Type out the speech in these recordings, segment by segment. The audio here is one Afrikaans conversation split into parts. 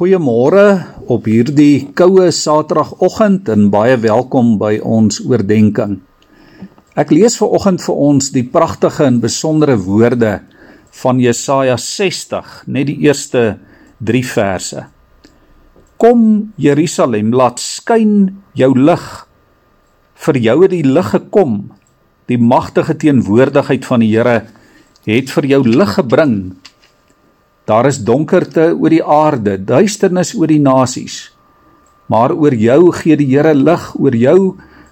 Goeiemôre op hierdie koue Saterdagoggend en baie welkom by ons oordeenking. Ek lees ver oggend vir ons die pragtige en besondere woorde van Jesaja 60, net die eerste 3 verse. Kom Jerusalem, laat skyn jou lig. Vir jou het die lig gekom. Die magtige teenwoordigheid van die Here het vir jou lig gebring Daar is donkerte oor die aarde, duisternis oor die nasies. Maar oor jou gee die Here lig, oor jou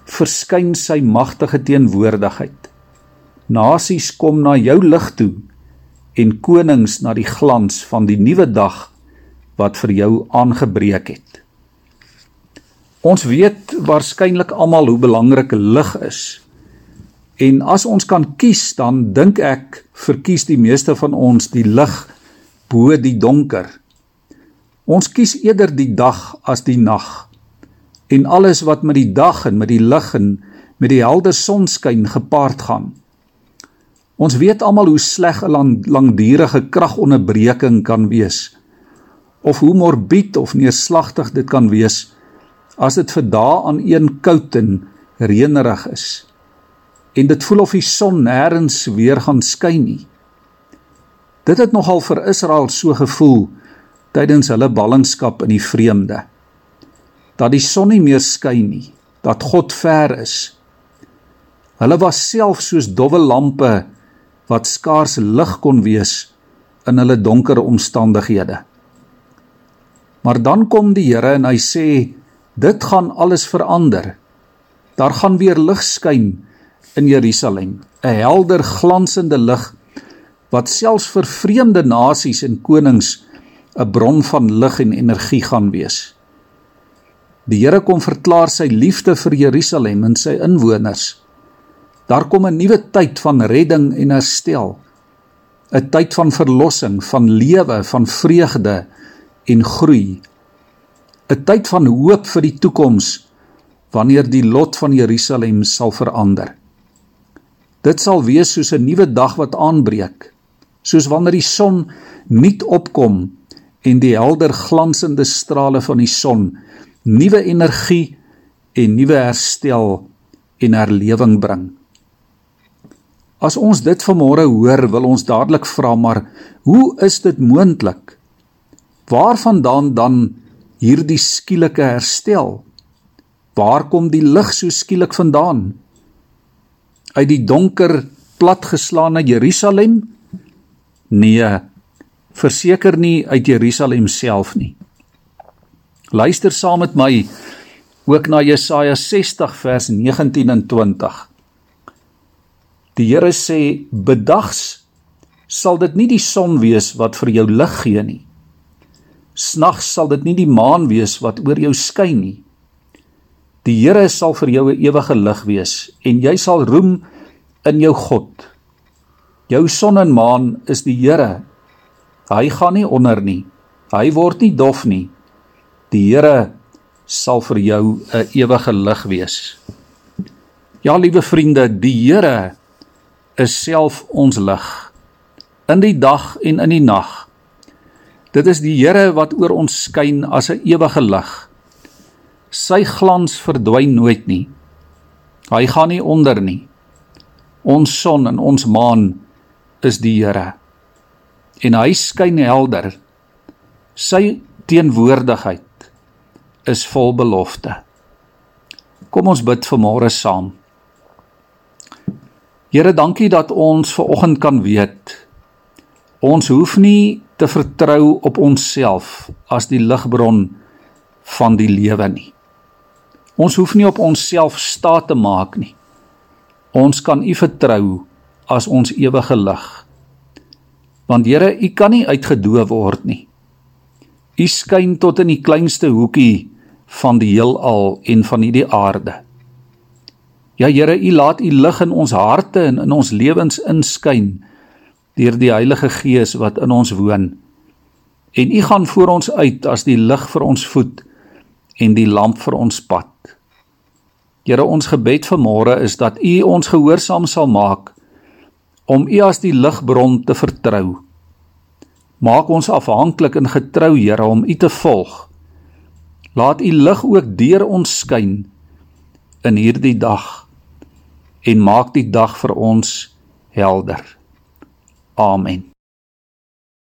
verskyn sy magtige teenwoordigheid. Nasies kom na jou lig toe en konings na die glans van die nuwe dag wat vir jou aangebreek het. Ons weet waarskynlik almal hoe belangrik lig is. En as ons kan kies, dan dink ek verkies die meeste van ons die lig bo die donker. Ons kies eerder die dag as die nag. En alles wat met die dag en met die lig en met die helder sonskyn gepaard gaan. Ons weet almal hoe sleg 'n lang, langdurige kragonderbreking kan wees of hoe morbied of neerslagtig dit kan wees as dit vir dae aan een koud en reënerig is. En dit voel of die son nêrens weer gaan skyn nie. Dit het nogal vir Israel so gevoel tydens hulle ballingskap in die vreemde. Dat die son nie meer skyn nie, dat God ver is. Hulle was self soos dowwe lampe wat skaars lig kon wees in hulle donker omstandighede. Maar dan kom die Here en hy sê dit gaan alles verander. Daar gaan weer lig skyn in Jerusalem, 'n helder glansende lig wat selfs vir vreemde nasies en konings 'n bron van lig en energie gaan wees. Die Here kom verklaar sy liefde vir Jerusalem en sy inwoners. Daar kom 'n nuwe tyd van redding en herstel. 'n Tyd van verlossing, van lewe, van vreugde en groei. 'n Tyd van hoop vir die toekoms wanneer die lot van Jerusalem sal verander. Dit sal wees soos 'n nuwe dag wat aanbreek soos wanneer die son nuut opkom en die helder glansende strale van die son nuwe energie en nuwe herstel en herlewing bring. As ons dit vanmôre hoor, wil ons dadelik vra maar hoe is dit moontlik? Waarvandaan dan hierdie skielike herstel? Waar kom die lig so skielik vandaan? Uit die donker platgeslaane Jerusalem Nee, verseker nie uit Jerusalem self nie. Luister saam met my ook na Jesaja 60 vers 19 en 20. Die Here sê: "Bedags sal dit nie die son wees wat vir jou lig gee nie. Snags sal dit nie die maan wees wat oor jou skyn nie. Die Here sal vir jou 'n ewige lig wees en jy sal roem in jou God." Jou son en maan is die Here. Hy gaan nie onder nie. Hy word nie dof nie. Die Here sal vir jou 'n ewige lig wees. Ja, liewe vriende, die Here is self ons lig in die dag en in die nag. Dit is die Here wat oor ons skyn as 'n ewige lig. Sy glans verdwyn nooit nie. Hy gaan nie onder nie. Ons son en ons maan is die Here. En hy skyn helder. Sy teenwoordigheid is vol belofte. Kom ons bid vanmôre saam. Here, dankie dat ons ver oggend kan weet ons hoef nie te vertrou op onsself as die ligbron van die lewe nie. Ons hoef nie op onsself staat te maak nie. Ons kan U vertrou as ons ewige lig. Want Here, U kan nie uitgedoof word nie. U skyn tot in die kleinste hoekie van die heelal en van hierdie aarde. Ja Here, U laat U lig in ons harte en in ons lewens inskyn deur die Heilige Gees wat in ons woon. En U gaan voor ons uit as die lig vir ons voet en die lamp vir ons pad. Here, ons gebed vanmôre is dat U ons gehoorsaam sal maak om U as die ligbron te vertrou. Maak ons afhanklik en getrou, Here, om U te volg. Laat U lig ook deur ons skyn in hierdie dag en maak die dag vir ons helder. Amen.